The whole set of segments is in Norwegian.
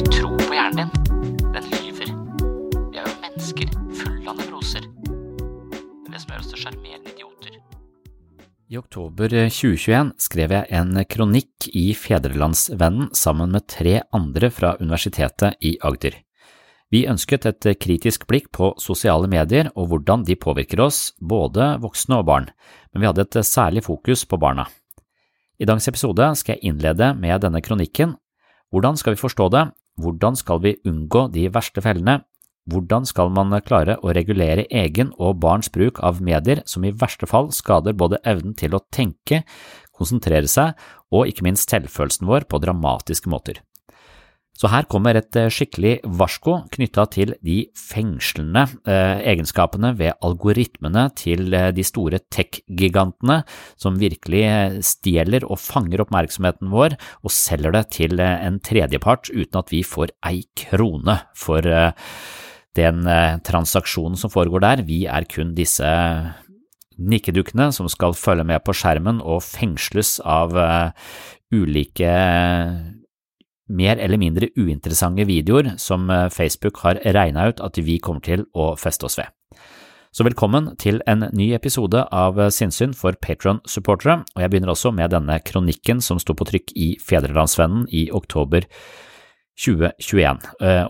Ikke tro på hjernen din. Den lyver. Vi er jo mennesker fulle av nevroser. Det er det som gjør oss til sjarmerende idioter. I oktober 2021 skrev jeg en kronikk i Fedrelandsvennen sammen med tre andre fra Universitetet i Agder. Vi ønsket et kritisk blikk på sosiale medier og hvordan de påvirker oss, både voksne og barn, men vi hadde et særlig fokus på barna. I dagens episode skal jeg innlede med denne kronikken. Hvordan skal vi forstå det? Hvordan skal vi unngå de verste fellene? Hvordan skal man klare å regulere egen og barns bruk av medier som i verste fall skader både evnen til å tenke, konsentrere seg og ikke minst selvfølelsen vår på dramatiske måter? Så her kommer et skikkelig varsko knytta til de fengslende eh, egenskapene ved algoritmene til de store tech-gigantene som virkelig stjeler og fanger oppmerksomheten vår og selger det til en tredjepart uten at vi får ei krone for den transaksjonen som foregår der. Vi er kun disse nikkedukkene som skal følge med på skjermen og fengsles av ulike mer eller mindre uinteressante videoer som Facebook har regna ut at vi kommer til å feste oss ved. Så velkommen til en ny episode av Sinnsyn for Patron-supportere, og jeg begynner også med denne kronikken som sto på trykk i Fedrelandsvennen i oktober 2021,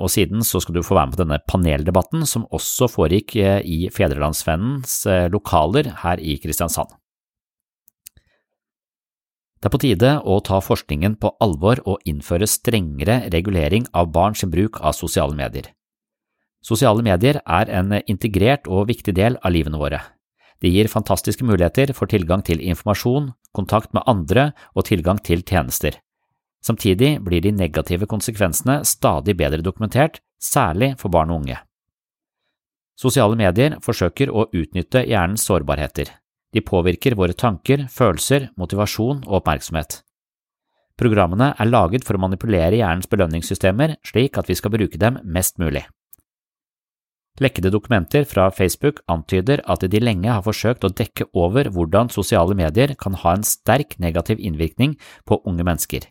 og siden så skal du få være med på denne paneldebatten som også foregikk i Fedrelandsvennens lokaler her i Kristiansand. Det er på tide å ta forskningen på alvor og innføre strengere regulering av barns bruk av sosiale medier. Sosiale medier er en integrert og viktig del av livene våre. De gir fantastiske muligheter for tilgang til informasjon, kontakt med andre og tilgang til tjenester. Samtidig blir de negative konsekvensene stadig bedre dokumentert, særlig for barn og unge. Sosiale medier forsøker å utnytte hjernens sårbarheter. De påvirker våre tanker, følelser, motivasjon og oppmerksomhet. Programmene er laget for å manipulere hjernens belønningssystemer slik at vi skal bruke dem mest mulig. Lekkede dokumenter fra Facebook antyder at de lenge har forsøkt å dekke over hvordan sosiale medier kan ha en sterk negativ innvirkning på unge mennesker.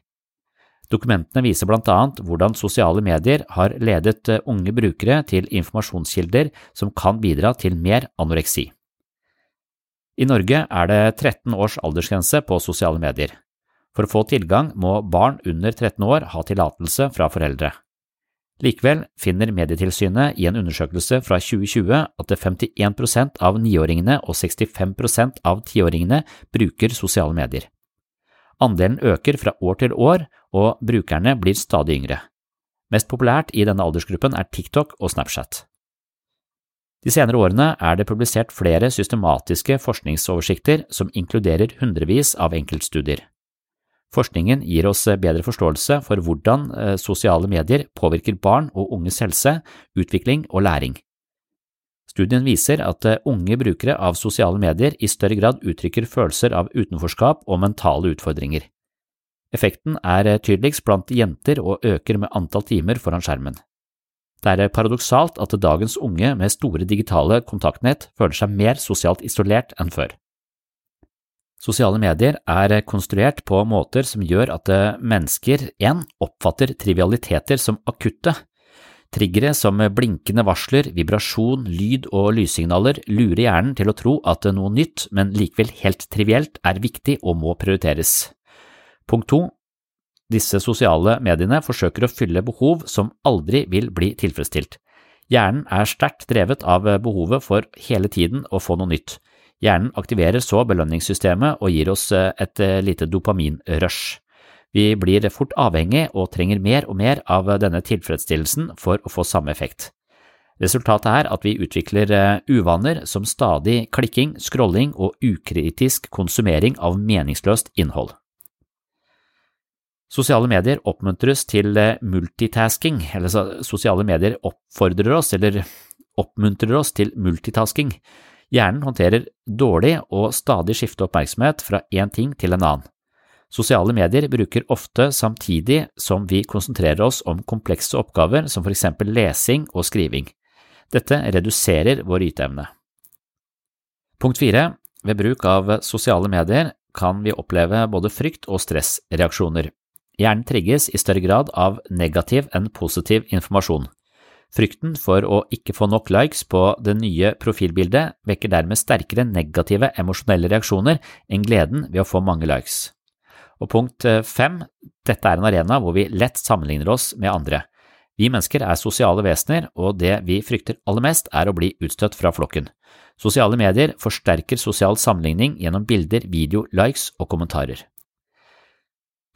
Dokumentene viser blant annet hvordan sosiale medier har ledet eh, unge brukere til informasjonskilder som kan bidra til mer anoreksi. I Norge er det 13 års aldersgrense på sosiale medier. For å få tilgang må barn under 13 år ha tillatelse fra foreldre. Likevel finner Medietilsynet i en undersøkelse fra 2020 at 51% av niåringene og 65% av tiåringene bruker sosiale medier. Andelen øker fra år til år, og brukerne blir stadig yngre. Mest populært i denne aldersgruppen er TikTok og Snapchat. De senere årene er det publisert flere systematiske forskningsoversikter som inkluderer hundrevis av enkeltstudier. Forskningen gir oss bedre forståelse for hvordan eh, sosiale medier påvirker barn og unges helse, utvikling og læring. Studien viser at eh, unge brukere av sosiale medier i større grad uttrykker følelser av utenforskap og mentale utfordringer. Effekten er eh, tydeligst blant jenter og øker med antall timer foran skjermen. Det er paradoksalt at dagens unge med store digitale kontaktnett føler seg mer sosialt isolert enn før. Sosiale medier er konstruert på måter som gjør at mennesker 1. oppfatter trivialiteter som akutte. Triggere som blinkende varsler, vibrasjon, lyd og lyssignaler lurer hjernen til å tro at noe nytt, men likevel helt trivielt, er viktig og må prioriteres. Punkt 2. Disse sosiale mediene forsøker å fylle behov som aldri vil bli tilfredsstilt. Hjernen er sterkt drevet av behovet for hele tiden å få noe nytt. Hjernen aktiverer så belønningssystemet og gir oss eh, et eh, lite dopaminrush. Vi blir fort avhengig og trenger mer og mer av denne tilfredsstillelsen for å få samme effekt. Resultatet er at vi utvikler eh, uvaner som stadig klikking, scrolling og ukritisk konsumering av meningsløst innhold. Sosiale medier oppmuntres til multitasking, eller sosiale medier oppfordrer oss eller oppmuntrer oss til multitasking. Hjernen håndterer dårlig og stadig skifte oppmerksomhet fra én ting til en annen. Sosiale medier bruker ofte samtidig som vi konsentrerer oss om komplekse oppgaver som for eksempel lesing og skriving. Dette reduserer vår yteevne. Punkt fire. Ved bruk av sosiale medier kan vi oppleve både frykt og stressreaksjoner. Hjernen trigges i større grad av negativ enn positiv informasjon. Frykten for å ikke få nok likes på det nye profilbildet vekker dermed sterkere negative emosjonelle reaksjoner enn gleden ved å få mange likes. Og punkt eh, fem, dette er en arena hvor vi lett sammenligner oss med andre. Vi mennesker er sosiale vesener, og det vi frykter aller mest er å bli utstøtt fra flokken. Sosiale medier forsterker sosial sammenligning gjennom bilder, video, likes og kommentarer.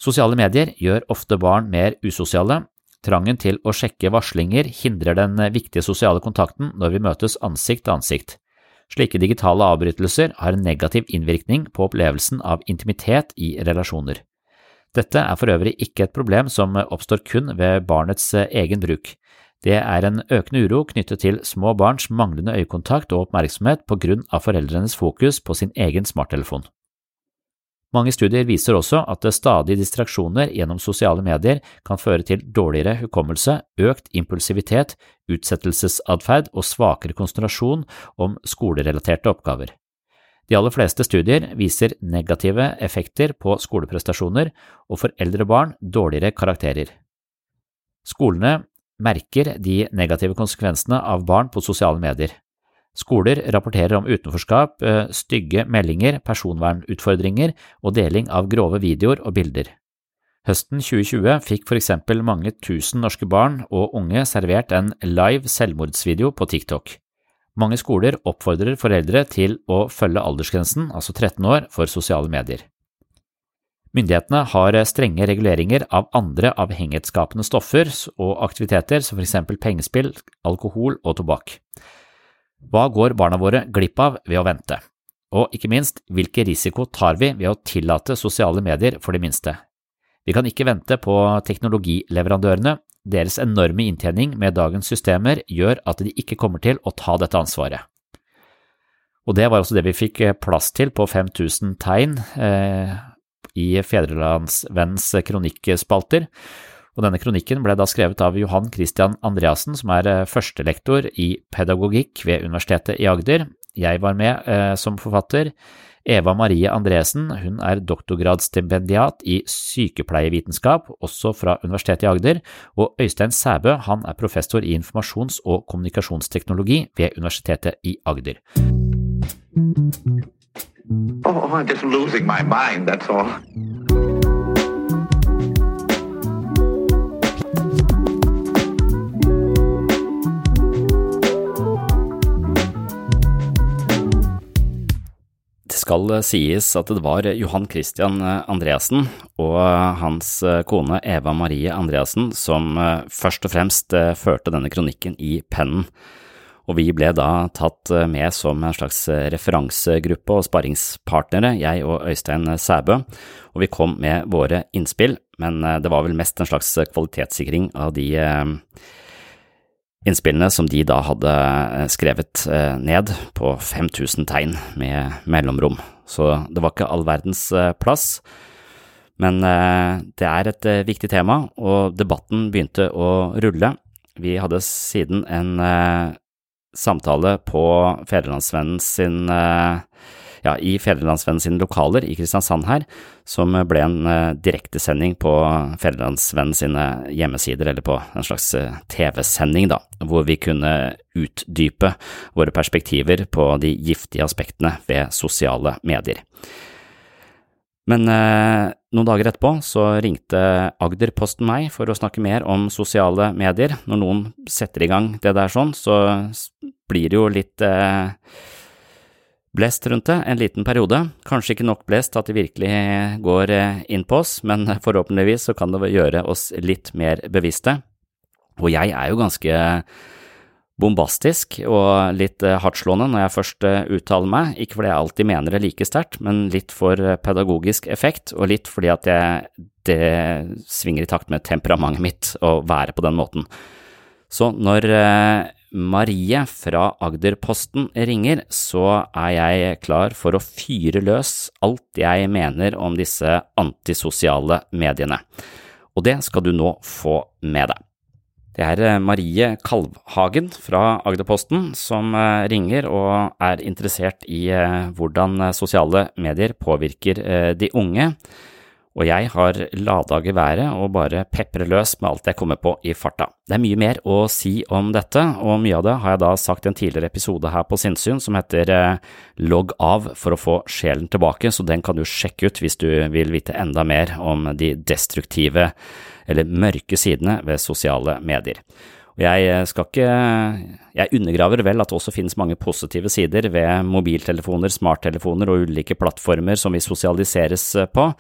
Sosiale medier gjør ofte barn mer usosiale, Trangen til å sjekke varslinger hindrer den viktige sosiale kontakten når vi møtes ansikt til ansikt. Slike digitale avbrytelser har en negativ innvirkning på opplevelsen av intimitet i relasjoner. Dette er for øvrig ikke et problem som oppstår kun ved barnets egen bruk. Det er en økende uro knyttet til små barns manglende øyekontakt og oppmerksomhet på grunn av foreldrenes fokus på sin egen smarttelefon. Mange studier viser også at stadige distraksjoner gjennom sosiale medier kan føre til dårligere hukommelse, økt impulsivitet, utsettelsesatferd og svakere konsentrasjon om skolerelaterte oppgaver. De aller fleste studier viser negative effekter på skoleprestasjoner og for eldre barn dårligere karakterer. Skolene merker de negative konsekvensene av barn på sosiale medier. Skoler rapporterer om utenforskap, eh, stygge meldinger, personvernutfordringer og deling av grove videoer og bilder. Høsten 2020 fikk for eksempel mange tusen norske barn og unge servert en live selvmordsvideo på TikTok. Mange skoler oppfordrer foreldre til å følge aldersgrensen, altså 13 år, for sosiale medier. Myndighetene har strenge reguleringer av andre avhengighetsskapende stoffer og aktiviteter som for eksempel pengespill, alkohol og tobakk. Hva går barna våre glipp av ved å vente? Og ikke minst, hvilken risiko tar vi ved å tillate sosiale medier for de minste? Vi kan ikke vente på teknologileverandørene, deres enorme inntjening med dagens systemer gjør at de ikke kommer til å ta dette ansvaret. Og det var også det vi fikk plass til på 5000 tegn eh, i Fedrelandsvennens kronikkspalter, Og denne kronikken ble da skrevet av Johan Christian Andreassen, som er eh, førstelektor i pedagogikk ved Universitetet i Agder. Jeg var med eh, som forfatter. Eva Marie Andresen hun er doktorgradsstipendiat i sykepleievitenskap, også fra Universitetet i Agder, og Øystein Sæbø han er professor i informasjons- og kommunikasjonsteknologi ved Universitetet i Agder. Oh, I'm just losing my mind, that's all. Skal sies at det var Johan Christian Andreassen og hans kone Eva Marie Andreassen som først og fremst førte denne kronikken i pennen. Og vi ble da tatt med som en slags referansegruppe og sparringspartnere, jeg og Øystein Sæbø, og vi kom med våre innspill, men det var vel mest en slags kvalitetssikring av de innspillene som de da hadde skrevet ned på 5000 tegn med mellomrom, så det var ikke all verdens plass. Men det er et viktig tema, og debatten begynte å rulle. Vi hadde siden en samtale på Fedrelandsvennen sin ja, i Fedrelandsvennen sine lokaler i Kristiansand her, som ble en direktesending på Fedrelandsvennen sine hjemmesider, eller på en slags TV-sending, da, hvor vi kunne utdype våre perspektiver på de giftige aspektene ved sosiale medier. Men eh, noen dager etterpå så ringte Agderposten meg for å snakke mer om sosiale medier. Når noen setter i gang det der sånn, så blir det jo litt eh, blest rundt det en liten periode. Kanskje ikke nok blest at det virkelig går inn på oss, men forhåpentligvis så kan det gjøre oss litt mer bevisste. Og jeg er jo ganske bombastisk og litt hardtslående når jeg først uttaler meg, ikke fordi jeg alltid mener det like sterkt, men litt for pedagogisk effekt, og litt fordi at jeg, det svinger i takt med temperamentet mitt å være på den måten. Så når Marie fra Agderposten ringer, så er jeg klar for å fyre løs alt jeg mener om disse antisosiale mediene. Og det skal du nå få med deg. Det er Marie Kalvhagen fra Agderposten som ringer og er interessert i hvordan sosiale medier påvirker de unge, og jeg har lada geværet og bare peprer løs med alt jeg kommer på i farta. Det er mye mer å si om dette, og mye av det har jeg da sagt i en tidligere episode her på Sinnsyn som heter Logg av for å få sjelen tilbake, så den kan du sjekke ut hvis du vil vite enda mer om de destruktive eller mørke sidene ved sosiale medier. Jeg skal ikke Jeg undergraver vel at det også finnes mange positive sider ved mobiltelefoner, smarttelefoner og ulike plattformer som vi sosialiseres på.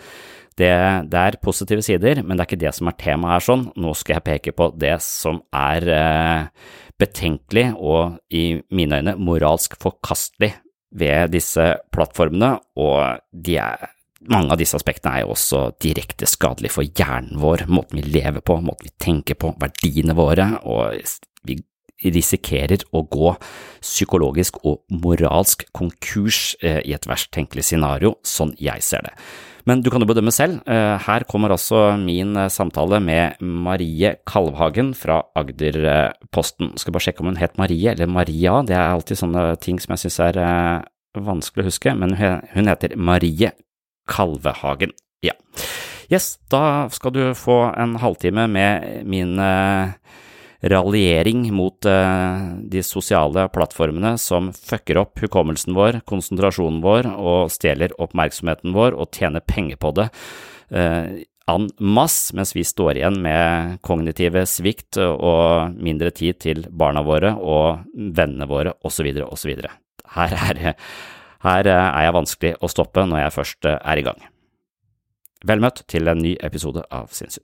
Det, det, er positive sider, men det er ikke det som er temaet her sånn. Nå skal jeg peke på det som er eh, betenkelig og i mine øyne moralsk forkastelig ved disse plattformene, og de er mange av disse aspektene er jo også direkte skadelige for hjernen vår, måten vi lever på, måten vi tenker på, verdiene våre, og vi risikerer å gå psykologisk og moralsk konkurs i et verst tenkelig scenario, sånn jeg ser det. Men du kan jo bedømme selv. Her kommer altså min samtale med Marie Kalvhagen fra Agderposten. Skal bare sjekke om hun het Marie eller Maria, det er alltid sånne ting som jeg synes er vanskelig å huske, men hun heter Marie Kalvehagen. Ja. Yes, da skal du få en halvtime med min raljering mot uh, de sosiale plattformene som fucker opp hukommelsen vår, konsentrasjonen vår og stjeler oppmerksomheten vår og tjener penger på det. Uh, en masse, mens vi står igjen med kognitive svikt og mindre tid til barna våre og vennene våre osv. osv. Her er her er jeg vanskelig å stoppe når jeg først er i gang. Vel møtt til en ny episode av Sinnsyn.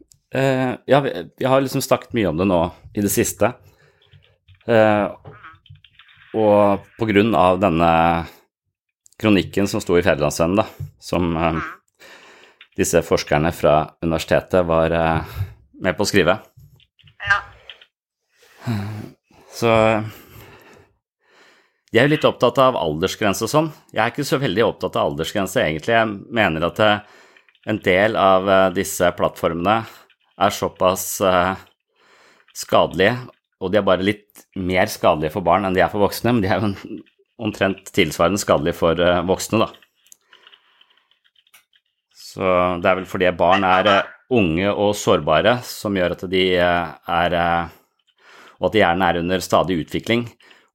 uh, Ja, vi, vi, har liksom snakket mye om det nå i det siste. Uh, og på grunn av denne kronikken som sto i Fedrelandsvennen, da, som uh, disse forskerne fra universitetet var med på å skrive. Ja. Så de er jo litt opptatt av aldersgrense og sånn. Jeg er ikke så veldig opptatt av aldersgrense, egentlig. Jeg mener at en del av disse plattformene er såpass skadelige, og de er bare litt mer skadelige for barn enn de er for voksne, men de er jo omtrent tilsvarende skadelige for voksne, da. Så det er vel fordi barn er unge og sårbare som gjør at de er Og at hjernen er under stadig utvikling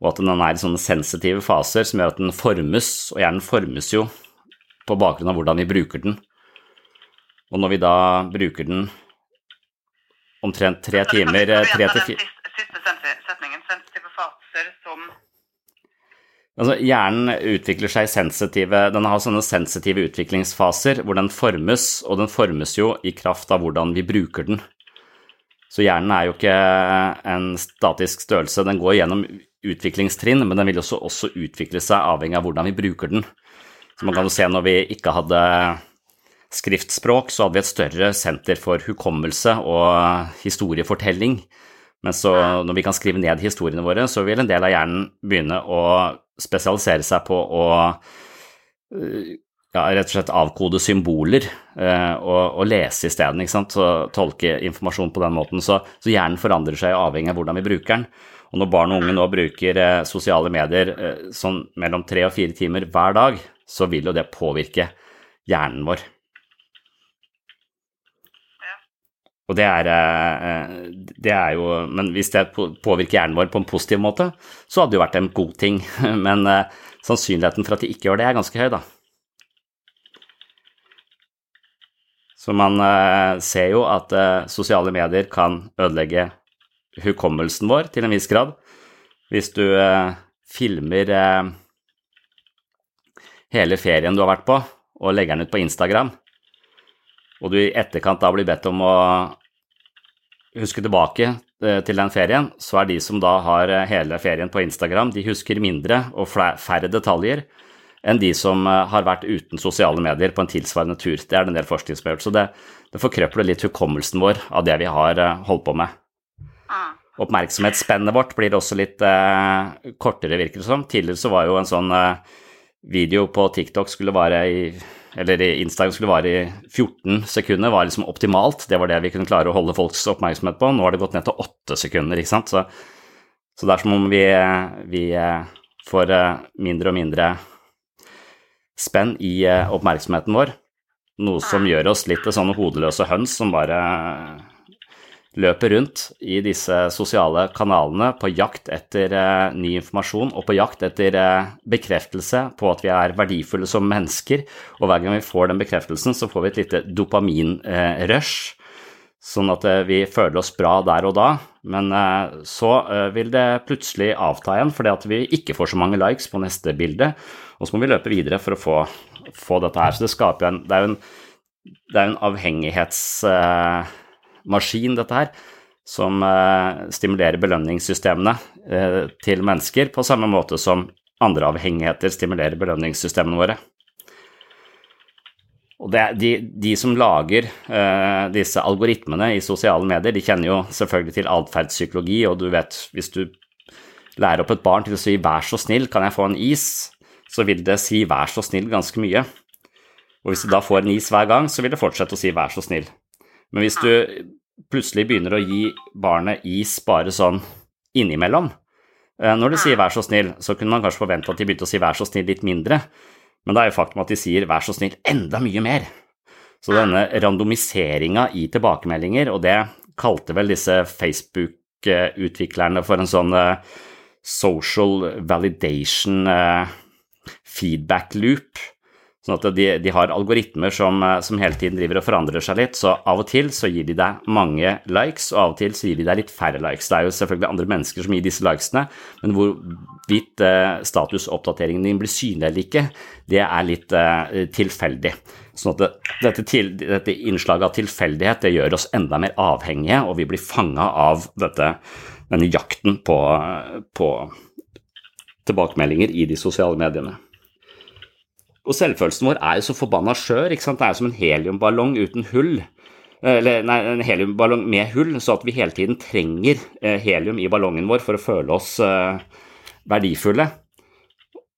og at den er i sånne sensitive faser som gjør at den formes, og hjernen formes jo på bakgrunn av hvordan vi bruker den. Og når vi da bruker den omtrent tre timer tre til fire Siste setningen, sensitive faser som Altså, hjernen utvikler seg sensitive Den har sånne sensitive utviklingsfaser hvor den formes, og den formes jo i kraft av hvordan vi bruker den. Så hjernen er jo ikke en statisk størrelse, den går gjennom utviklingstrinn, men den vil også, også utvikle seg avhengig av hvordan vi bruker den. Så man kan jo se når vi ikke hadde skriftspråk, så hadde vi et større senter for hukommelse og historiefortelling. Men så når vi kan skrive ned historiene våre, så vil en del av hjernen begynne å spesialisere seg på å ja, rett og slett avkode symboler eh, og, og, lese isteden, ikke sant, så tolke informasjon på den måten. Så, så hjernen forandrer seg avhengig av hvordan vi bruker den. Og når barn og unge nå bruker eh, sosiale medier eh, sånn mellom tre og fire timer hver dag, så vil jo det påvirke hjernen vår. Og det er, eh, det er, jo Men hvis det påvirker hjernen vår på en positiv måte, så hadde det jo vært en god ting. Men eh, sannsynligheten for at de ikke gjør det, er ganske høy, da. Så man eh, ser jo at sosiale medier kan ødelegge hukommelsen vår til en viss grad. Hvis du filmer hele ferien du har vært på, og legger den ut på Instagram, og du i etterkant da blir bedt om å huske tilbake eh, til den ferien, så er de som da har eh, hele ferien på Instagram, de husker mindre og færre detaljer enn de som eh, har vært uten sosiale medier på en tilsvarende tur. Det er det en del forskning som har gjort. Så det, det forkrøpler litt hukommelsen vår av det vi har holdt på med. Oppmerksomhetsspennet vårt blir også litt eh, kortere, virker det som. Tidligere så var jo en sånn eh, video på TikTok skulle vare i eller Instagram skulle vare i 14 sekunder, var liksom optimalt. Det var det vi kunne klare å holde folks oppmerksomhet på. Nå har det gått ned til 8 sekunder, ikke sant. Så, så det er som om vi, vi eh, får eh, mindre og mindre spenn i eh, oppmerksomheten vår. Noe som gjør oss litt til sånne hodeløse høns som bare løper rundt i disse sosiale kanalene på jakt etter uh, ny informasjon og på jakt etter uh, bekreftelse på at vi er verdifulle som mennesker. Og hver gang vi får den bekreftelsen, så får vi et lite dopaminrush uh, sånn at eh, vi føler oss bra der og da. Men eh, så eh, vil det plutselig avta igjen fordi at vi ikke får så mange likes på neste bilde, og så må vi løpe videre for å få, få dette her. Så det skaper en Det er jo en, en avhengighetsmaskin, dette her, som stimulerer belønningssystemene til mennesker på samme måte som andre avhengigheter stimulerer belønningssystemene våre. Og det, de, de, som lager uh, disse algoritmene i sosiale medier, de kjenner jo selvfølgelig til atferdspsykologi, og du vet hvis du lærer opp et barn til å si 'vær så snill, kan jeg få en is', så vil det si 'vær så snill' ganske mye. Og hvis du da får en is hver gang, så vil det fortsette å si 'vær så snill'. Men hvis du plutselig begynner å gi barnet is bare sånn innimellom, uh, når de sier 'vær så snill', så kunne man kanskje forvente at de begynte å si 'vær så snill' litt mindre. Men det er jo faktum at de sier 'vær så snill' enda mye mer. Så denne randomiseringa i tilbakemeldinger, og det kalte vel disse Facebook-utviklerne for en sånn eh, social validation eh, feedback loop, Sånn at de, de har algoritmer som, eh, som, hele tiden driver og forandrer seg litt, så av og til så gir de deg mange likes, og av og til så gir de deg litt færre likes. Det er jo selvfølgelig andre mennesker som gir disse likesene, men hvorvidt eh, statusoppdateringen din blir synlig eller ikke, det er litt eh, tilfeldig. Sånn at det, dette, til, dette, innslaget av tilfeldighet det gjør oss enda mer avhengige, og vi blir fanga av dette, denne jakten på, på tilbakemeldinger i de sosiale mediene. Og selvfølelsen vår er jo så forbanna skjør. Det er jo som en heliumballong uten hull. Eller nei, en heliumballong med hull, så at vi hele tiden trenger eh, helium i ballongen vår for å føle oss eh, verdifulle.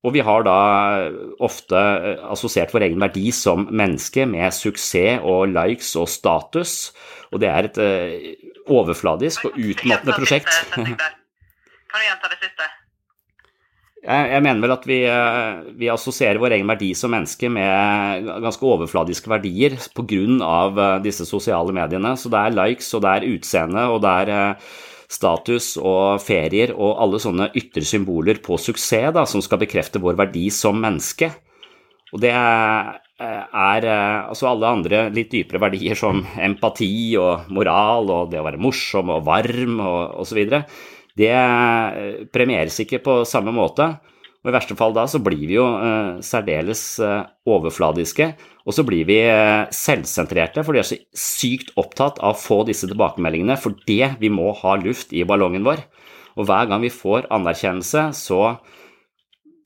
Og vi har da ofte eh, assosiert vår egen verdi som menneske med suksess og likes og status, og det er et overfladisk og utmattende prosjekt. Kan du gjenta det siste? Jeg, mener vel at vi, eh, vi, assosierer vår egen verdi som menneske med ganske overfladiske verdier pga. Eh, disse sosiale mediene. Så det er likes, og det er utseende, og det er eh, status og ferier og alle sånne ytre symboler på suksess da, som skal bekrefte vår verdi som menneske. Og det er altså alle andre litt dypere verdier som empati og moral og det å være morsom og varm og osv det eh, premieres ikke på samme måte. Og I verste fall da så blir vi jo eh, særdeles eh, overfladiske, og så blir vi eh, selvsentrerte, for de er så sykt opptatt av å få disse tilbakemeldingene for det vi må ha luft i ballongen vår. Og hver gang vi får anerkjennelse, så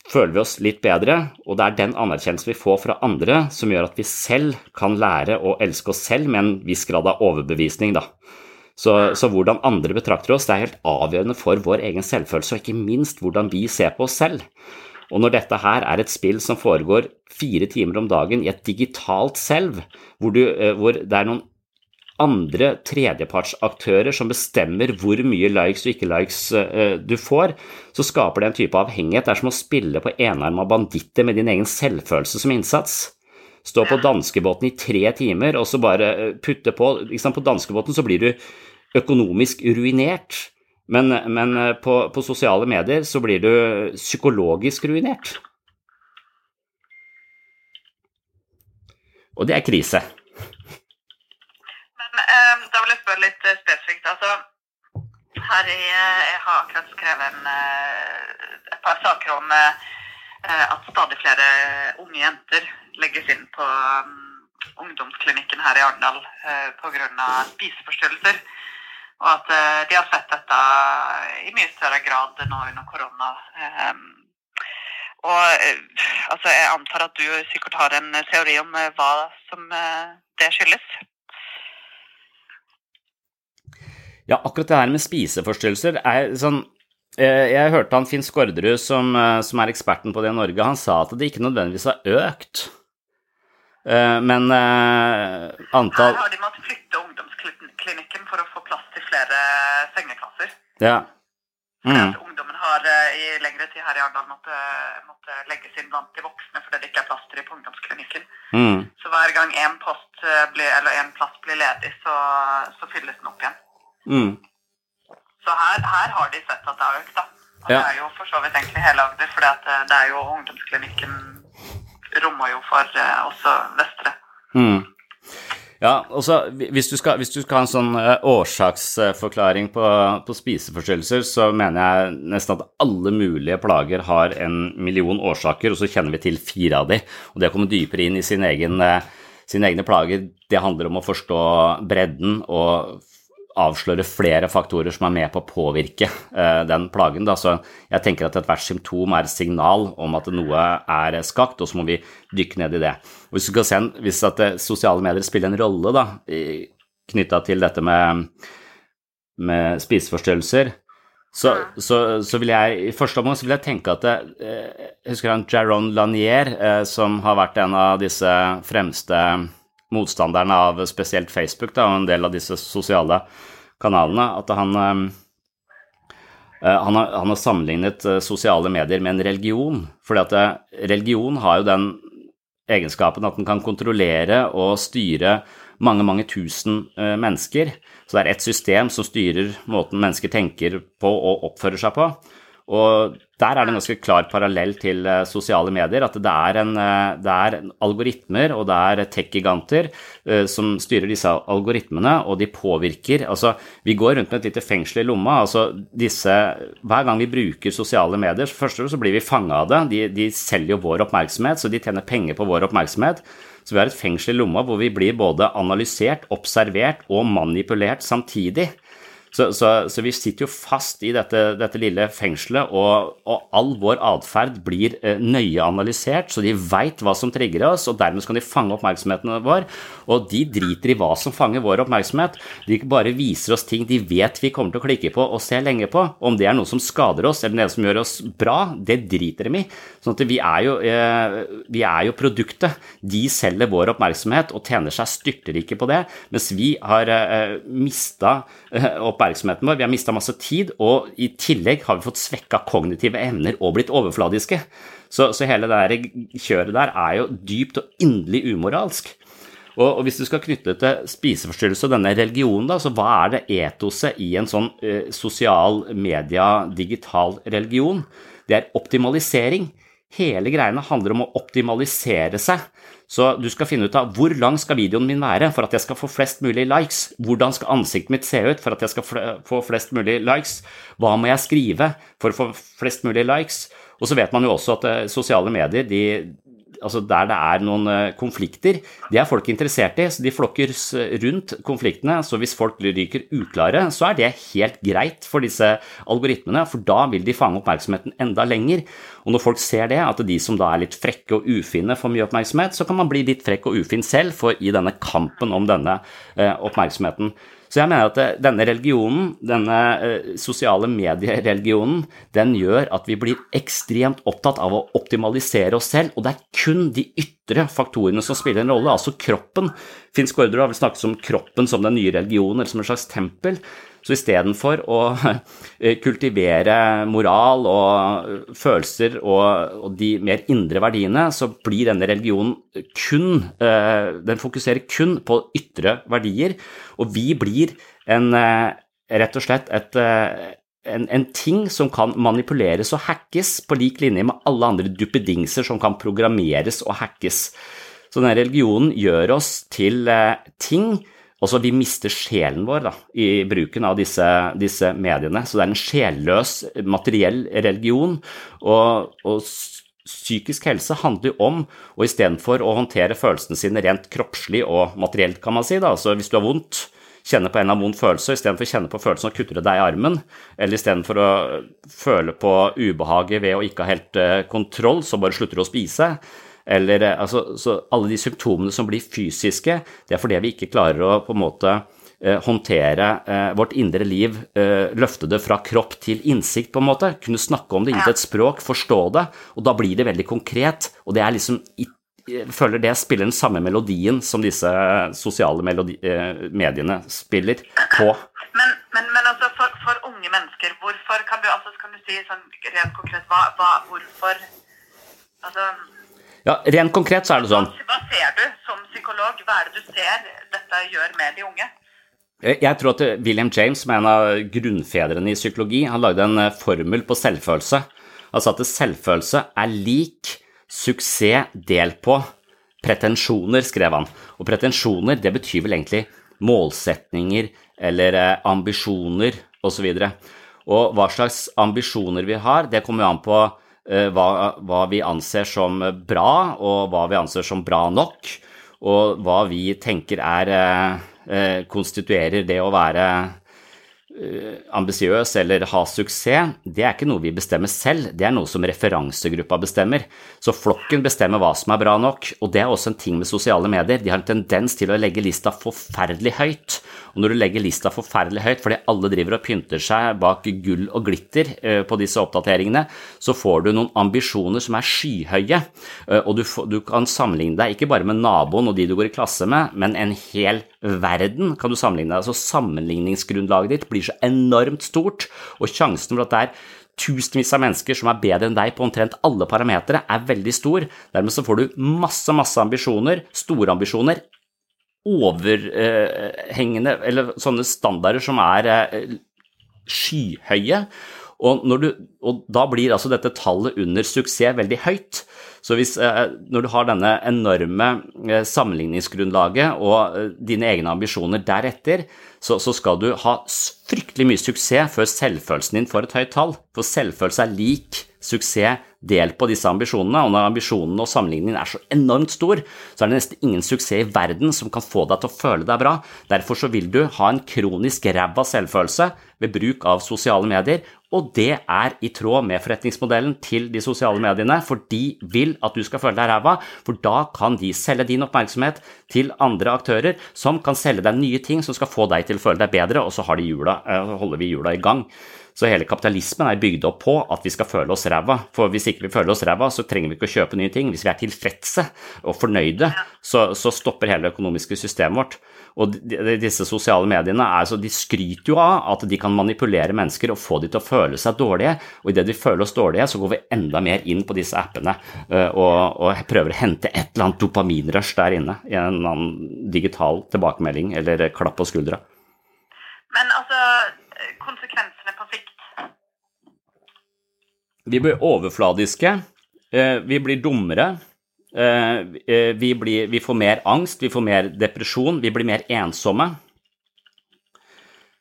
føler vi oss litt bedre, og det er den anerkjennelsen vi får fra andre som gjør at vi selv kan lære å elske oss selv med en viss grad av overbevisning, da. Så, så, hvordan andre betrakter oss, det er helt avgjørende for vår egen selvfølelse, og ikke minst hvordan vi ser på oss selv. Og når dette her er et spill som foregår fire timer om dagen i et digitalt selv, hvor, du, eh, hvor det er noen andre tredjepartsaktører som bestemmer hvor mye likes og ikke-likes uh, du får, så skaper det en type avhengighet. Det er som å spille på enarma banditter med din egen selvfølelse som innsats. Stå på danskebåten i tre timer og så bare eh, putte på. På danskebåten så blir du økonomisk ruinert. Men, men eh, på, på, sosiale medier så blir du psykologisk ruinert. Og det er krise. Men eh, da vil jeg spørre litt eh, spesifikt. Altså, her i, jeg har akkurat skrevet en, et par saker om at stadig flere unge jenter legges inn på um, ungdomsklinikken her i Arendal eh, pga. spiseforstyrrelser. Og at uh, de har sett dette i mye større grad nå under korona. Um, og uh, altså, jeg antar at du sikkert har en teori om uh, hva som det skyldes? Ja, akkurat det her med spiseforstyrrelser er sånn jeg hørte han Finn Skårderud, som, som, er eksperten på det i Norge, han sa at det ikke nødvendigvis har økt. Men antall Her har de måttet flytte ungdomsklinikken for å få plass til flere sengeklasser. Ja. Mm. ungdommen har eh, i lengre tid her i Arendal måtte, måtte legges inn blant de voksne fordi det ikke er plass til dem på ungdomsklinikken. Mm. Så hver gang en, post eh, blir, eller en plass blir ledig, så, så fylles den opp igjen. Mm. Så her, her, har de sett at det har økt, da. Og ja. det er jo for så vidt egentlig hele Agder, for eh, det er jo ungdomsklinikken rommer jo for også Vestre. Mm. Ja, og så hvis, du skal, hvis du skal ha en sånn eh, årsaksforklaring på, på spiseforstyrrelser, så mener jeg nesten at alle mulige plager har en million årsaker, og så kjenner vi til fire av de. Og det å komme dypere inn i sin egen, eh, sine egne plager, det handler om å forstå bredden og avsløre flere faktorer som er med på å påvirke uh, den plagen. Da. Så jeg tenker at ethvert symptom er et signal om at noe er skakt, og så må vi dykke ned i det. Og hvis, se, hvis at uh, sosiale medier spiller en rolle knytta til dette med, med spiseforstyrrelser, så, så, så, vil jeg i første omgang så vil jeg tenke at Jeg husker han Jaron Lanier, som har vært en av disse fremste motstanderne av spesielt Facebook da, og en del av disse sosiale kanalene, at han, eh, eh, han, har, han har, sammenlignet eh, sosiale medier med en religion. fordi at religion har jo den egenskapen at den kan kontrollere og styre mange, mange tusen mennesker. Så det er et system som styrer måten mennesker tenker på og oppfører seg på. Og der er det en ganske klar parallell til uh, sosiale medier. At det er, en, uh, det er algoritmer og det er tech-giganter uh, som styrer disse algoritmene, og de påvirker Altså, vi går rundt med et lite fengsel i lomma. altså disse, Hver gang vi bruker sosiale medier, først så blir vi fanga av det. De, de selger jo vår oppmerksomhet, så de tjener penger på vår oppmerksomhet. Så vi har et fengsel i lomma hvor vi blir både analysert, observert og manipulert samtidig. Så, så, så, vi sitter jo fast i dette, dette lille fengselet, og, og all vår atferd blir eh, nøye analysert, så de veit hva som trigger oss, og dermed kan de fange oppmerksomheten vår. Og de driter i hva som fanger vår oppmerksomhet. De bare viser oss ting de vet vi kommer til å klikke på og se lenge på. Om det er noe som skader oss, eller noe som gjør oss bra, det driter dem i. Sånn at vi er jo, eh, vi er jo produktet. De selger vår oppmerksomhet og tjener seg styrterike på det, mens vi har eh, mista oppmerksomheten vår, vi har mista masse tid, og i tillegg har vi fått svekka kognitive evner og blitt overfladiske. Så, så hele det kjøret der er jo dypt og inderlig umoralsk. Og, hvis du skal knytte det til spiseforstyrrelse og denne religionen, da, så hva er det etoset i en sånn eh, sosial media, digital religion? Det er optimalisering. Hele greiene handler om å optimalisere seg. Så du skal finne ut av hvor lang skal videoen min være for at jeg skal få flest mulig likes? Hvordan skal ansiktet mitt se ut for at jeg skal få flest mulig likes? Hva må jeg skrive for å få flest mulig likes? Og så vet man jo også at eh, sosiale medier de, altså der det er noen eh, konflikter, det er folk interessert i, så de flokker rundt konfliktene. Så hvis folk ryker uklare, så er det helt greit for disse algoritmene, for da vil de fange oppmerksomheten enda lenger. Og når folk ser det, at de som da er litt frekke og ufine får mye oppmerksomhet, så kan man bli litt frekk og ufin selv for i denne kampen om denne eh, oppmerksomheten. Så jeg mener at eh, denne religionen, denne eh, sosiale mediereligionen, den gjør at vi blir ekstremt opptatt av å optimalisere oss selv, og det er kun de ytre faktorene som spiller en rolle, altså kroppen. Finn Skårderud har vel snakket om kroppen som den nye religionen, eller som en slags tempel. Så istedenfor å eh, kultivere moral og følelser og, de mer indre verdiene, så blir denne religionen kun eh, Den fokuserer kun på ytre verdier, og vi blir en, eh, rett og slett et en, en, ting som kan manipuleres og hackes på lik linje med alle andre duppedingser som kan programmeres og hackes. Så denne religionen gjør oss til ting også vi mister sjelen vår da, i bruken av disse, disse, mediene. Så det er en sjelløs, materiell religion. Og, og psykisk helse handler jo om å istedenfor å håndtere følelsene sine rent kroppslig og materielt, kan man si, da. Altså, hvis du har vondt, kjenne på en eller annen vond følelse, istedenfor å kjenne på følelsen og kutte deg i armen, eller istedenfor å føle på ubehaget ved å ikke ha helt eh, kontroll, så bare slutter du å spise eller eh, altså, så alle de symptomene som blir fysiske, det er fordi vi ikke klarer å på en måte eh, håndtere eh, vårt indre liv, løfte det fra kropp til innsikt, på en måte. Kunne snakke om det, gitt et språk, forstå det, og da blir det veldig konkret. Og det er liksom føler det spiller den samme melodien som disse sosiale melodi, mediene spiller på. Men, men, men altså for, for, unge mennesker, hvorfor kan du, altså, kan du si sånn rent konkret hva, hva, Hvorfor Altså ja, Rent konkret så er det sånn Hva ser du som psykolog? Hva er det du ser dette gjør med de unge? Eh, jeg tror at William James, som er en av grunnfedrene i psykologi, han lagde en eh, formel på selvfølelse. Altså at selvfølelse er lik suksess delt på pretensjoner, skrev han. Og pretensjoner, det betyr vel egentlig målsetninger eller eh, ambisjoner osv. Og, så og hva slags ambisjoner vi har, det kommer jo an på eh, hva, hva, vi anser som bra, og hva vi anser som bra nok, og hva vi tenker er eh, konstituerer det å være Eh, ambisiøs eller ha suksess, det er ikke noe vi bestemmer selv, det er noe som referansegruppa bestemmer. Så flokken bestemmer hva som er bra nok, og det er også en ting med sosiale medier. De har en tendens til å legge lista forferdelig høyt. Og når du legger lista forferdelig høyt fordi alle driver og pynter seg bak gull og glitter eh, på disse oppdateringene, så får du noen ambisjoner som er skyhøye, eh, og du, du kan sammenligne deg ikke bare med naboen og de du går i klasse med, men en hel verden kan du sammenligne deg. Så sammenligningsgrunnlaget ditt blir så enormt stort, og sjansen for at det er tusenvis av mennesker som er bedre enn deg på omtrent alle parametere, er veldig stor. Dermed så får du masse, masse ambisjoner, store ambisjoner, overhengende, eller sånne standarder som er eh, skyhøye. Og, du, og, da blir altså dette tallet under suksess veldig høyt. Så hvis, eh, når du har denne enorme eh, sammenligningsgrunnlaget og dine egne ambisjoner deretter, så, så, skal du ha fryktelig mye suksess før selvfølelsen din får et høyt tall. For selvfølelse er lik suksess delt på disse ambisjonene, og når ambisjonene og sammenligningen er så enormt stor, så er det nesten ingen suksess i verden som kan få deg til å føle deg bra. Derfor så vil du ha en kronisk ræva selvfølelse ved bruk av sosiale medier, og det er i tråd med forretningsmodellen til de sosiale mediene, for de vil at du skal føle deg ræva, for da kan de selge din oppmerksomhet til andre aktører som kan selge deg nye ting som skal få deg til å føle deg bedre, og så jula, eh, holder vi hjula i gang. Så hele kapitalismen er bygd opp på at vi skal føle oss ræva. For hvis ikke vi føler oss ræva, så trenger vi ikke å kjøpe nye ting. Hvis vi er tilfredse og fornøyde, så, så stopper hele det økonomiske systemet vårt. Og disse sosiale mediene er, de skryter jo av at de kan manipulere mennesker og få de til å føle seg dårlige. Og idet de føler oss dårlige, så går vi enda mer inn på disse appene eh, og, og prøver å hente et eller annet dopaminrush der inne i en eller annen digital tilbakemelding eller klapp på skuldra. Men altså, konsekvensene på sikt? Vi blir overfladiske. Eh, vi blir dummere. Eh, eh, vi, blir, vi, får mer angst, vi får mer depresjon, vi blir mer ensomme.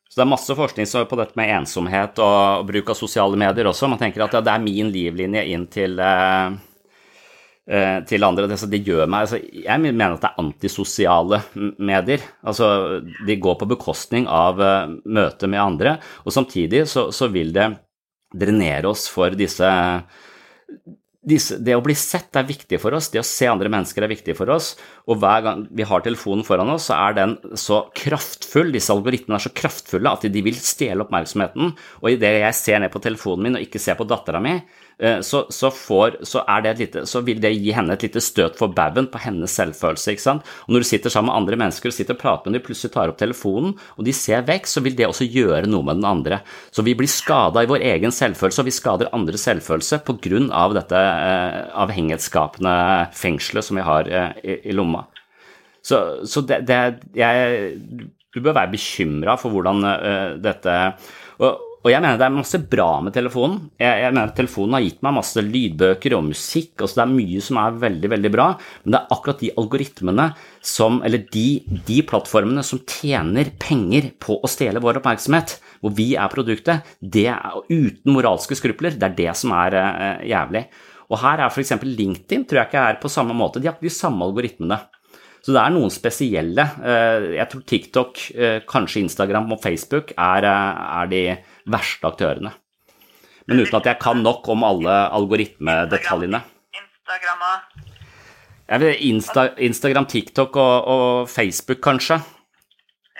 Så Det er masse forskning på dette med ensomhet og bruk av sosiale medier også. Man tenker at ja, det er min livlinje inn til, til andre. Det, gjør meg, altså, jeg mener at det er antisosiale medier. Altså, de går på bekostning av møtet med andre, og samtidig så, så vil det drenere oss for disse det å bli sett er viktig for oss, det å se andre mennesker er viktig for oss. Og hver gang vi har telefonen foran oss, så er den så kraftfull, disse algoritmene er så kraftfulle at de vil stjele oppmerksomheten. Og idet jeg ser ned på telefonen min og ikke ser på dattera mi, så, så, får, så, lite, så, vil det gi henne et lite støt for baugen på hennes selvfølelse. ikke sant? Og Når du sitter sammen med andre mennesker og sitter og prater med dem, plutselig tar opp telefonen, og de ser vekk, så vil det også gjøre noe med den andre. Så vi blir skada i vår egen selvfølelse, og vi skader andres selvfølelse pga. dette eh, avhengighetsskapende fengselet som vi har eh, i, i, lomma. Så, så det, det, jeg, Du bør være bekymra for hvordan eh, dette og, og jeg mener det er masse bra med telefonen. Jeg, jeg mener Telefonen har gitt meg masse lydbøker og musikk. altså Det er mye som er veldig veldig bra, men det er akkurat de algoritmene som, eller de, de plattformene som tjener penger på å stjele vår oppmerksomhet, hvor vi er produktet, det er uten moralske skrupler, det er det som er uh, jævlig. Og her er f.eks. LinkedIn tror jeg ikke er på samme måte. De har ikke de samme algoritmene. Så det er noen spesielle. Eh, jeg tror TikTok, eh, kanskje Instagram og Facebook er, er de verste aktørene. Men uten at jeg kan nok om alle algoritmedetaljene. Instagram Insta, Instagram, TikTok og, og, Facebook, kanskje.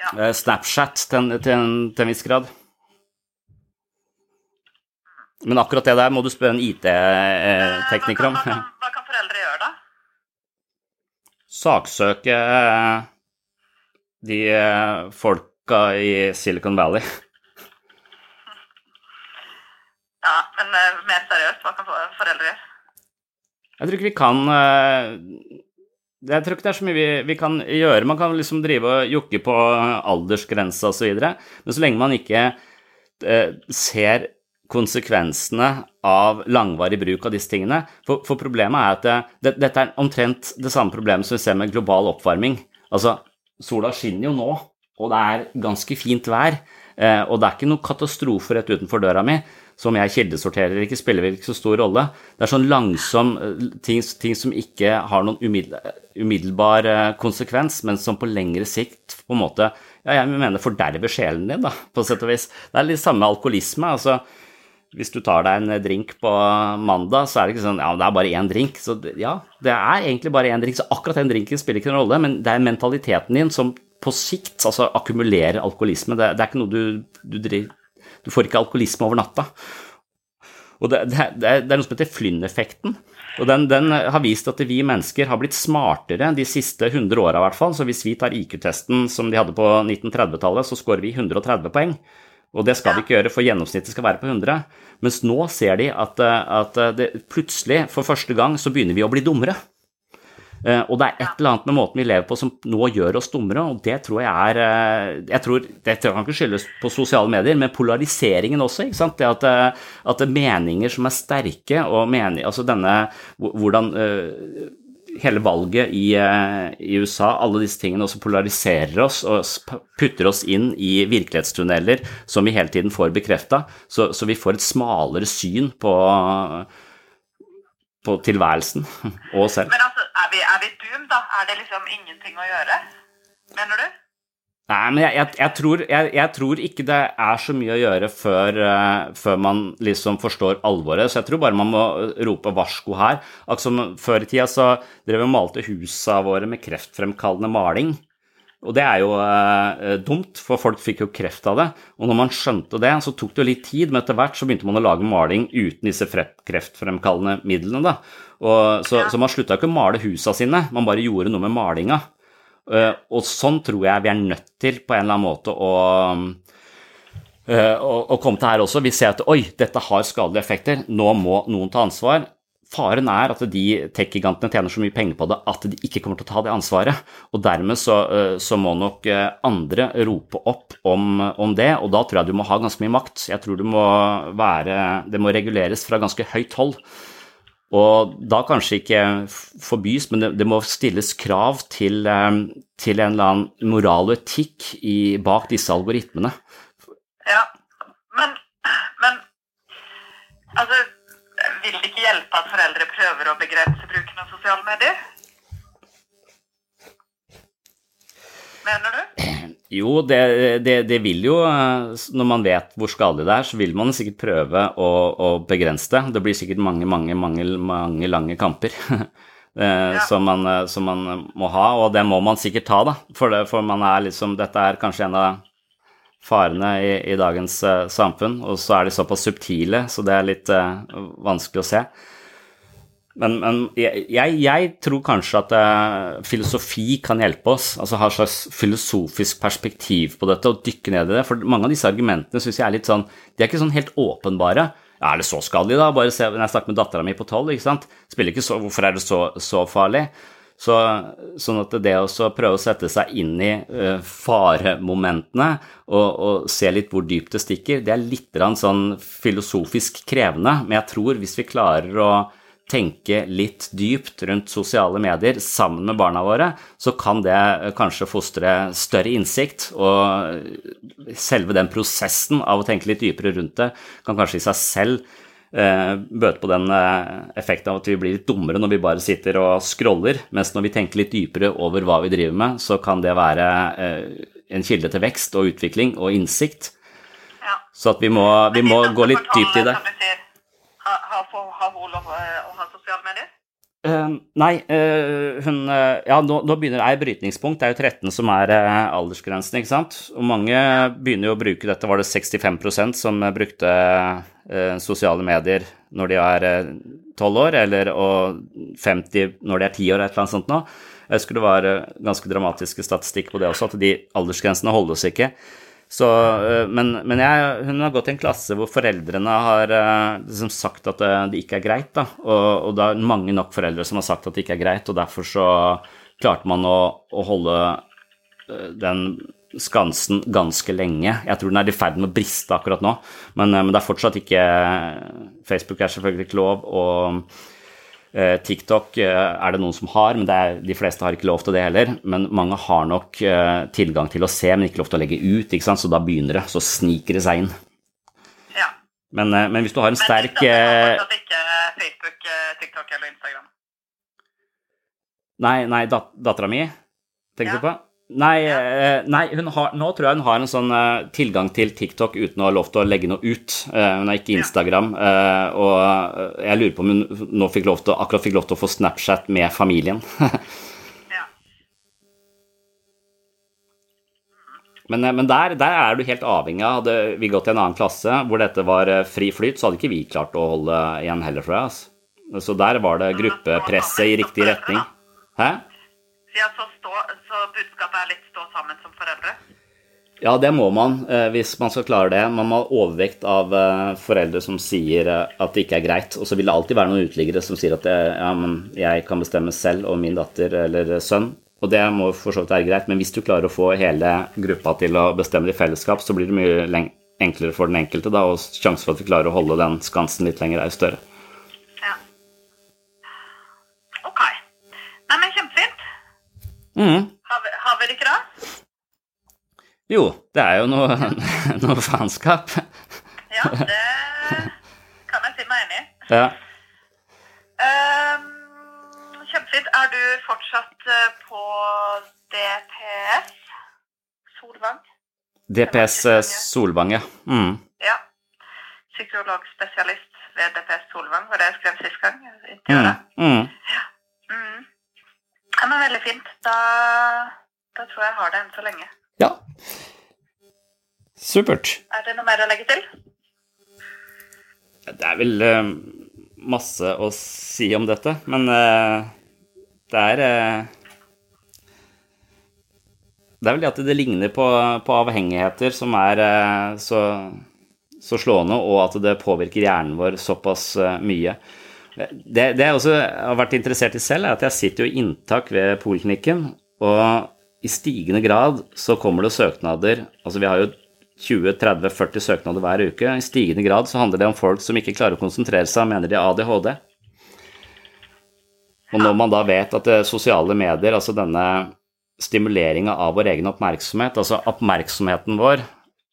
Ja. Eh, Snapchat til, til, en, til en viss grad. Men akkurat det der må du spørre en IT-tekniker om. Hva kan, hva kan foreldre gjøre, da? Saksøke eh, de eh, folka i Silicon Valley. Ja, men uh, mer seriøst, hva kan foreldre gjøre? Jeg tror ikke vi kan uh, Jeg tror ikke det er så mye vi, vi, kan gjøre. Man kan liksom drive og jokke på aldersgrensa osv., men så lenge man ikke uh, ser konsekvensene av langvarig bruk av disse tingene. For, for problemet er at det, det, dette er omtrent det samme problemet som vi ser med global oppvarming. Altså, sola skinner jo nå, og det er ganske fint vær. Eh, og det er ikke noen katastrofe rett utenfor døra mi. Som jeg kildesorterer ikke, spiller vel ikke så stor rolle. Det er sånn langsom eh, ting, ting som ikke har noen umiddelbar eh, konsekvens, men som på lengre sikt på en måte ja, jeg mener forderver sjelen din, da, på sett og vis. Det er litt samme alkoholisme. altså hvis du tar deg en drink på mandag, så er det ikke sånn ja, det er bare én drink. Så ja, det er egentlig bare én drink, så akkurat den drinken spiller ikke noen rolle, men det er mentaliteten din som på sikt altså akkumulerer alkoholisme. Det, det er ikke noe du, du driver Du får ikke alkoholisme over natta. Og det, det, det er noe som heter Flynn-effekten. Og den, den, har vist at vi mennesker har blitt smartere de siste 100 åra i hvert fall. Så hvis vi tar IQ-testen som de hadde på 1930-tallet, så scorer vi 130 poeng. Og det skal vi ikke gjøre, for gjennomsnittet skal være på 100. Mens nå ser de at, at det, plutselig, for første gang, så begynner vi å bli dummere. Eh, og det er et eller annet med måten vi lever på som nå gjør oss dummere, og det tror jeg er eh, jeg tror, Det kan ikke skyldes på sosiale medier, men polariseringen også. ikke sant? Det at, at det er meninger som er sterke, og mening, altså denne hvordan hele valget i, i, USA, alle disse tingene også polariserer oss og putter oss inn i virkelighetstunneler som vi hele tiden får bekrefta, så, så, vi får et smalere syn på, på tilværelsen og oss selv. Men altså, vi, er vi doom, da? Er det liksom ingenting å gjøre? Mener du? Nei, men jeg, jeg, jeg, tror, jeg, tror, ikke det er så mye å gjøre før, uh, før, man liksom forstår alvoret. Så jeg tror bare man må rope varsko her. Som før i tida så drev vi og malte husa våre med kreftfremkallende maling. Og det er jo uh, dumt, for folk fikk jo kreft av det. Og når man skjønte det, så tok det jo litt tid, men etter hvert så begynte man å lage maling uten disse kreftfremkallende midlene. da. Og, så, ja. så, man slutta ikke å male husa sine, man bare gjorde noe med malinga. Uh, og sånn tror jeg vi er nødt til på en eller annen måte å, uh, å, å komme til her også. Vi ser at oi, dette har skadelige effekter, nå må noen ta ansvar. Faren er at de tech-gigantene tjener så mye penger på det at de ikke kommer til å ta det ansvaret. Og dermed så, uh, så må nok andre rope opp om, om, det, og da tror jeg du må ha ganske mye makt. Jeg tror må være Det må reguleres fra ganske høyt hold. Og da kanskje ikke forbys, men det, det må stilles krav til, eh, til, en eller annen moral og etikk i, bak disse algoritmene. Ja, men, men altså, vil det ikke hjelpe at foreldre prøver å begrense bruken av sosiale medier? Mener du? Jo, det, det, det, vil jo Når man vet hvor skadelig det er, så vil man sikkert prøve å, å begrense det. Det blir sikkert mange, mange, mange, mange lange kamper eh, ja. som, man, som, man, må ha, og det må man sikkert ta, da. For, det, for man er liksom Dette er kanskje en av farene i, i dagens samfunn, og så er de såpass subtile, så det er litt uh, vanskelig å se. Men, men jeg, jeg, tror kanskje at uh, filosofi kan hjelpe oss. altså Ha et slags filosofisk perspektiv på dette og dykke ned i det. For mange av disse argumentene syns jeg er litt sånn De er ikke sånn helt åpenbare. Er det så skadelig, da? Bare se når jeg snakker med dattera mi på tolv, ikke sant. Spiller ikke så Hvorfor er det så, så farlig? Så, sånn at det å prøve å sette seg inn i uh, faremomentene og, og, se litt hvor dypt det stikker, det er litt sånn filosofisk krevende. Men jeg tror hvis vi klarer å tenke litt dypt rundt sosiale medier sammen med barna våre, så kan det eh, kanskje fostre større innsikt. Og selve den prosessen av å tenke litt dypere rundt det kan kanskje i seg selv eh, bøte på den eh, effekten av at vi blir litt dummere når vi bare sitter og scroller, mens når vi tenker litt dypere over hva vi driver med, så kan det være en kilde til vekst og utvikling og innsikt. Ja. Så at vi må, vi må gå litt dypt i det. Har, har hun lov å ha sosiale medier? Uh, nei, uh, hun uh, Ja, nå, nå, begynner det brytningspunkt. Det er jo 13 som er aldersgrensen, ikke sant. Og mange begynner jo å bruke dette. Var det 65% som brukte sosiale medier når de er 12 år, eller og 50 når de er 10 år, et eller annet sånt nå. Jeg husker det var ganske dramatiske statistikk på det også, at de aldersgrensene holdes ikke. Så, eh, men, men jeg, hun har gått i en klasse hvor foreldrene har eh, liksom sagt at det, det, ikke er greit. Da. Og, og det er mange nok foreldre som har sagt at det ikke er greit, og derfor så klarte man å, å holde eh, den skansen ganske lenge. Jeg tror den er i ferd med å briste akkurat nå, men, men, det er fortsatt ikke Facebook er selvfølgelig ikke lov, og eh, TikTok er det noen som har, men er, de fleste har ikke lov til det heller. Men mange har nok eh, tilgang til å se, men ikke lov til å legge ut, ikke sant? så da begynner det. Så sniker det seg inn. Ja. Men, men hvis du har en sterk Men ikke Facebook, TikTok eller Instagram? Nei, nei dat dattera mi, tenker ja. du på? Nei, eh, nei har, nå tror jeg hun har en sånn uh, tilgang til TikTok uten å ha lov til å legge noe ut. Uh, hun har ikke Instagram. Og jeg lurer på om hun nå fikk lov til, akkurat fikk lov til å få Snapchat med familien. Men, men der, der, er du helt avhengig av Hadde vi gått i en annen klasse hvor dette var fri flyt, så hadde ikke vi klart å holde igjen heller, tror jeg. Altså. Så der var det gruppepresset i riktig retning. Hæ? Ja, så, stå, så budskapet er litt stå sammen som foreldre? Ja, det må man eh, hvis man skal klare det. Man må ha overvekt av eh, foreldre som sier eh, at det ikke er greit. Og så vil det alltid være noen uteliggere som sier at ja, jeg kan bestemme selv og min datter eller sønn. Og det må for så vidt være greit, men hvis du klarer å få hele gruppa til å bestemme det i fellesskap, så blir det mye enklere for den enkelte, da, og sjansen for at vi klarer å holde den skansen litt lenger, er jo større. Mm. Har, vi, har vi det ikke det? Jo, det er jo noe, noe faenskap. ja, det kan jeg si meg enig i. Ja. Um, kjempefint. Er du fortsatt eh, på DPS Solvang? DPS eh, Solvang, ja. Mm. Ja. Psykologspesialist ved DPS Solvang, var det jeg skrev sist gang? Mm. Mm. Ja. Mm. Ja, men Veldig fint. Da, da tror jeg jeg har det enn så lenge. Ja. Supert. Er det noe mer å legge til? Det er vel uh, masse å si om dette, men uh, det er uh, Det er vel det at det ligner på, på avhengigheter som er så, så, slående, og at det påvirker hjernen vår såpass mye. Det, det, jeg også har vært interessert i selv, er at jeg sitter jo i inntak ved poliklinikken, og i stigende grad så kommer det søknader Altså vi har jo 20-30-40 søknader hver uke. I stigende grad så handler det om folk som ikke klarer å konsentrere seg mener de har ADHD. Og når man da vet at det sosiale medier, altså denne stimuleringa av vår egen oppmerksomhet, altså oppmerksomheten vår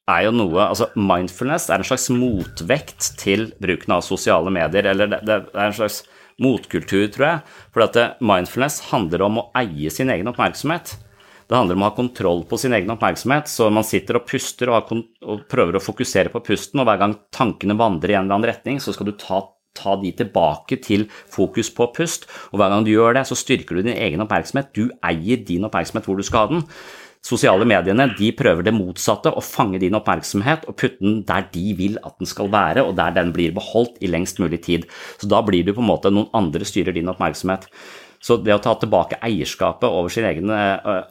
er jo noe Altså, mindfulness er en slags motvekt til bruken av sosiale medier, eller det, det er en slags motkultur, tror jeg. For eh, mindfulness handler om å eie sin egen oppmerksomhet. Det handler om å ha kontroll på sin egen oppmerksomhet, så man sitter og puster og, og prøver å fokusere på pusten, og hver gang tankene vandrer i en eller annen retning, så skal du ta, ta de tilbake til fokus på pust, og hver gang du gjør det, så styrker du din egen oppmerksomhet. Du eier din oppmerksomhet hvor du skal ha den sosiale mediene de prøver det motsatte, å fange din oppmerksomhet og putte den der de vil at den skal være, og der den blir beholdt i lengst mulig tid. Så da blir du på en måte noen andre styrer din oppmerksomhet. Så det å ta tilbake eierskapet over sin egen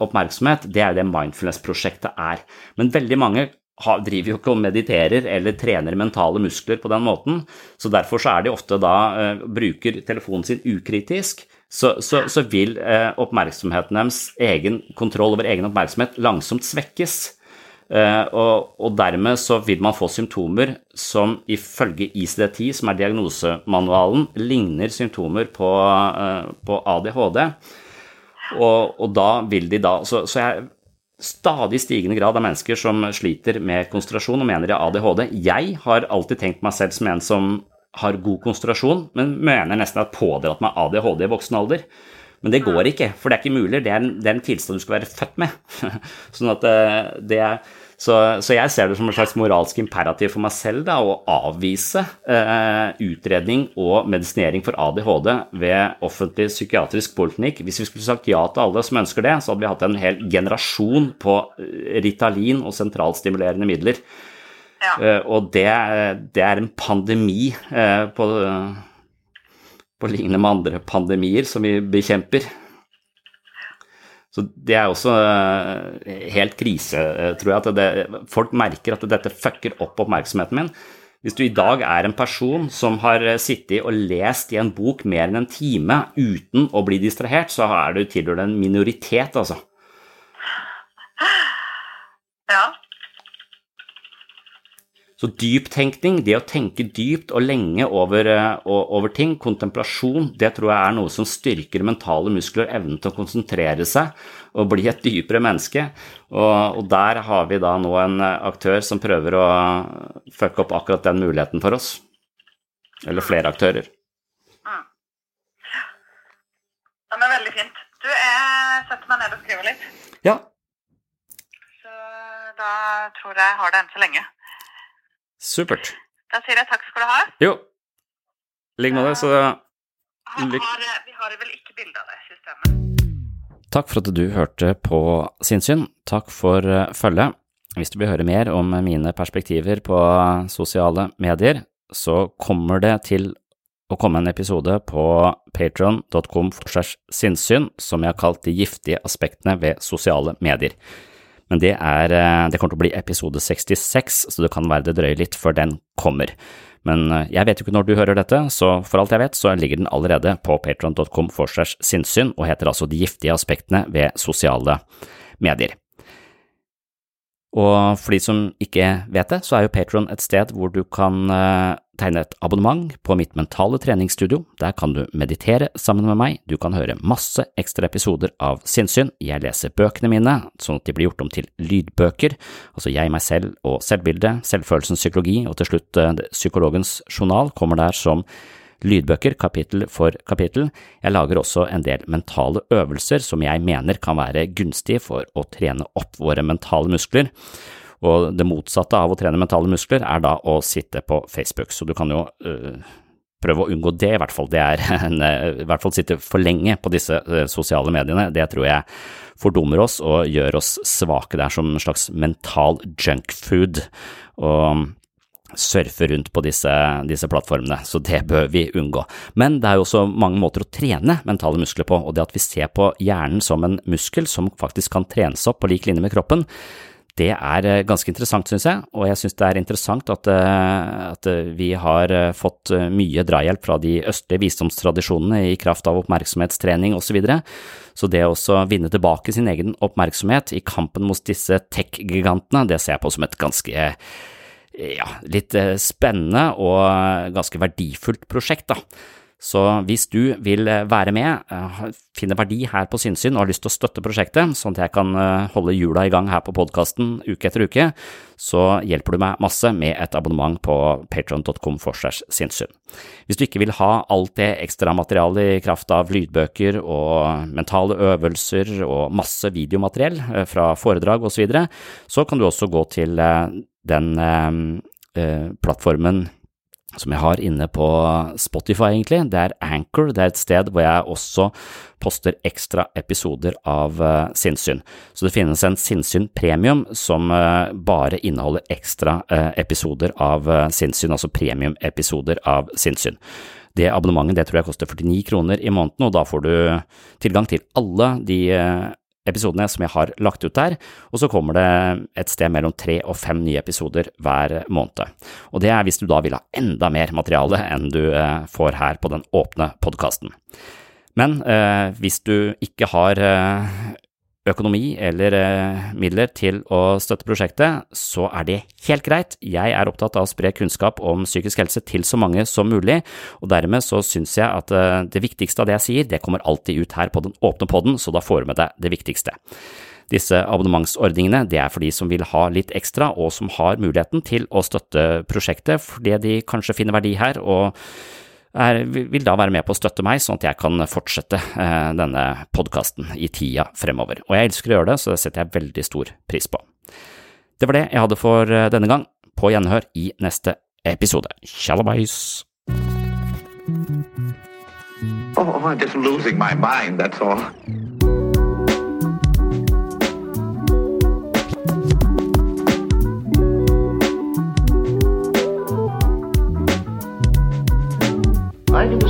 oppmerksomhet, det er det mindfulness-prosjektet er. Men veldig mange driver jo ikke og mediterer eller trener mentale muskler på den måten, så derfor så er de ofte da bruker telefonen sin ukritisk så, så, så vil eh, oppmerksomheten deres, egen kontroll over egen oppmerksomhet, langsomt svekkes. Eh, og, og, dermed så vil man få symptomer som ifølge ICD-10, som er diagnosemanualen, ligner symptomer på, eh, på ADHD. Og, og, da vil de da Så, så jeg stadig stigende grad av mennesker som sliter med konsentrasjon og mener de har ADHD. Jeg har alltid tenkt meg selv som en som har god konsentrasjon, men mener nesten at pådratt meg ADHD i voksen alder. Men det går ikke, for det er ikke mulig. Det er en, det er en tilstand du skal være født med. sånn at eh, det er, så, så, jeg ser det som en slags moralsk imperativ for meg selv da, å avvise eh, utredning og medisinering for ADHD ved offentlig psykiatrisk poliklinikk. Hvis vi skulle sagt ja til alle som ønsker det, så hadde vi hatt en hel generasjon på eh, Ritalin og sentralstimulerende midler. Ja. Uh, og det, det, er en pandemi uh, på, på lignende med andre pandemier som vi bekjemper. Så det er også uh, helt krise, tror jeg. At det, folk merker at dette fucker opp oppmerksomheten min. Hvis du i dag er en person som har sittet og lest i en bok mer enn en time uten å bli distrahert, så er du tilhører en minoritet, altså. Så dyptenkning, det å tenke dypt og lenge over, eh, over, ting, kontemplasjon, det tror jeg er noe som styrker mentale muskler, evnen til å konsentrere seg og bli et dypere menneske. Og, og der har vi da nå en aktør som prøver å fucke opp akkurat den muligheten for oss. Eller flere aktører. Mm. Det er veldig fint. Du, jeg setter meg ned og skriver litt. Ja. Så da tror jeg jeg har det enn så lenge. Supert. Da sier jeg takk skal du ha. Jo. I like måte, så har, har, Vi har vel ikke bilde av det systemet. Takk for at du hørte på Sinnsyn. Takk for uh, følget. Hvis du vil høre mer om mine perspektiver på sosiale medier, så kommer det til å komme en episode på patron.com sinnssyn som jeg har kalt De giftige aspektene ved sosiale medier. Men det, er, eh, det kommer til å bli episode 66, så det kan være det drøyer litt før den kommer. Men eh, jeg vet jo ikke når du hører dette, så for alt jeg vet, så ligger den allerede på patron.com forsers sinnssyn, og heter altså De giftige aspektene ved sosiale medier. Og for de som ikke vet det, så er jo Patron et sted hvor du kan eh, tegne et abonnement på mitt mentale treningsstudio. Der kan du meditere sammen med meg, du kan høre masse ekstra episoder av sinnssyn, jeg leser bøkene mine sånn at de blir gjort om til lydbøker, altså jeg, meg selv og selvbildet, selvfølelsens psykologi, og til slutt eh, psykologens journal kommer der som lydbøker kapittel for kapittel. Jeg lager også en del mentale øvelser som jeg mener kan være gunstige for å trene opp våre mentale muskler. Og det motsatte av å trene mentale muskler er da å sitte på Facebook, så du kan jo øh, prøve å unngå det, i hvert fall. Det er en, øh, i hvert fall sitte for lenge på disse øh, sosiale mediene. Det tror jeg fordummer oss og gjør oss svake. Det er som en slags mental junkfood. Og surfe rundt på disse, disse, plattformene, så det bør vi unngå. Men det er jo også mange måter å trene mentale muskler på, og det at vi ser på hjernen som en muskel som faktisk kan trenes opp på lik linje med kroppen, det er eh, ganske interessant, synes jeg, og jeg synes det er interessant at, eh, at vi har eh, fått mye drahjelp fra de østlige visdomstradisjonene i kraft av oppmerksomhetstrening osv. Så, videre. så det å vinne tilbake sin egen oppmerksomhet i kampen mot disse tech-gigantene, det ser jeg på som et ganske ja, litt eh, spennende og ganske verdifullt prosjekt, da. Så hvis du vil eh, være med, eh, finne verdi her på Sinnsyn og har lyst til å støtte prosjektet, sånn at jeg kan holde hjula i gang her på podkasten uke etter uke, så hjelper du meg masse med et abonnement på patron.com for sinnssyn. Hvis du ikke vil ha alt det ekstra materialet i kraft av lydbøker og mentale øvelser og masse videomateriell fra foredrag osv., så, videre, så kan du også gå til den eh, eh, plattformen som jeg har inne på Spotify, egentlig. Det er Anchor. Det er et sted hvor jeg også poster ekstra episoder av uh, sinnssyn. Så det finnes en sinnssyn premium som uh, bare inneholder ekstra uh, episoder av uh, sinnssyn, altså premiumepisoder av sinnssyn. Det abonnementet det tror jeg koster 49 kroner i måneden, og da får du tilgang til alle de episodene som jeg har lagt ut der, og så kommer det et sted mellom tre og fem nye episoder hver måned. Og det er hvis du da vil ha enda mer materiale enn du eh, får her på den åpne podkasten. Men eh, hvis du ikke har eh, økonomi eller eh, midler til å støtte prosjektet, så er det helt greit. Jeg er opptatt av å spre kunnskap om psykisk helse til så mange som mulig, og dermed så syns jeg at eh, det viktigste av det jeg sier, det kommer alltid ut her på den åpne podden, så da får du med deg det viktigste. Disse abonnementsordningene det er for de som vil ha litt ekstra, og som har muligheten til å støtte prosjektet fordi de kanskje finner verdi her, og er, vil da være med på å støtte meg, sånn at jeg kan fortsette eh, denne podkasten i tida fremover. Og jeg elsker å gjøre det, så det setter jeg veldig stor pris på. Det var det jeg hadde for eh, denne gang. På gjenhør i neste episode. Tjallabais! Oh, I'm just losing my mind, that's all.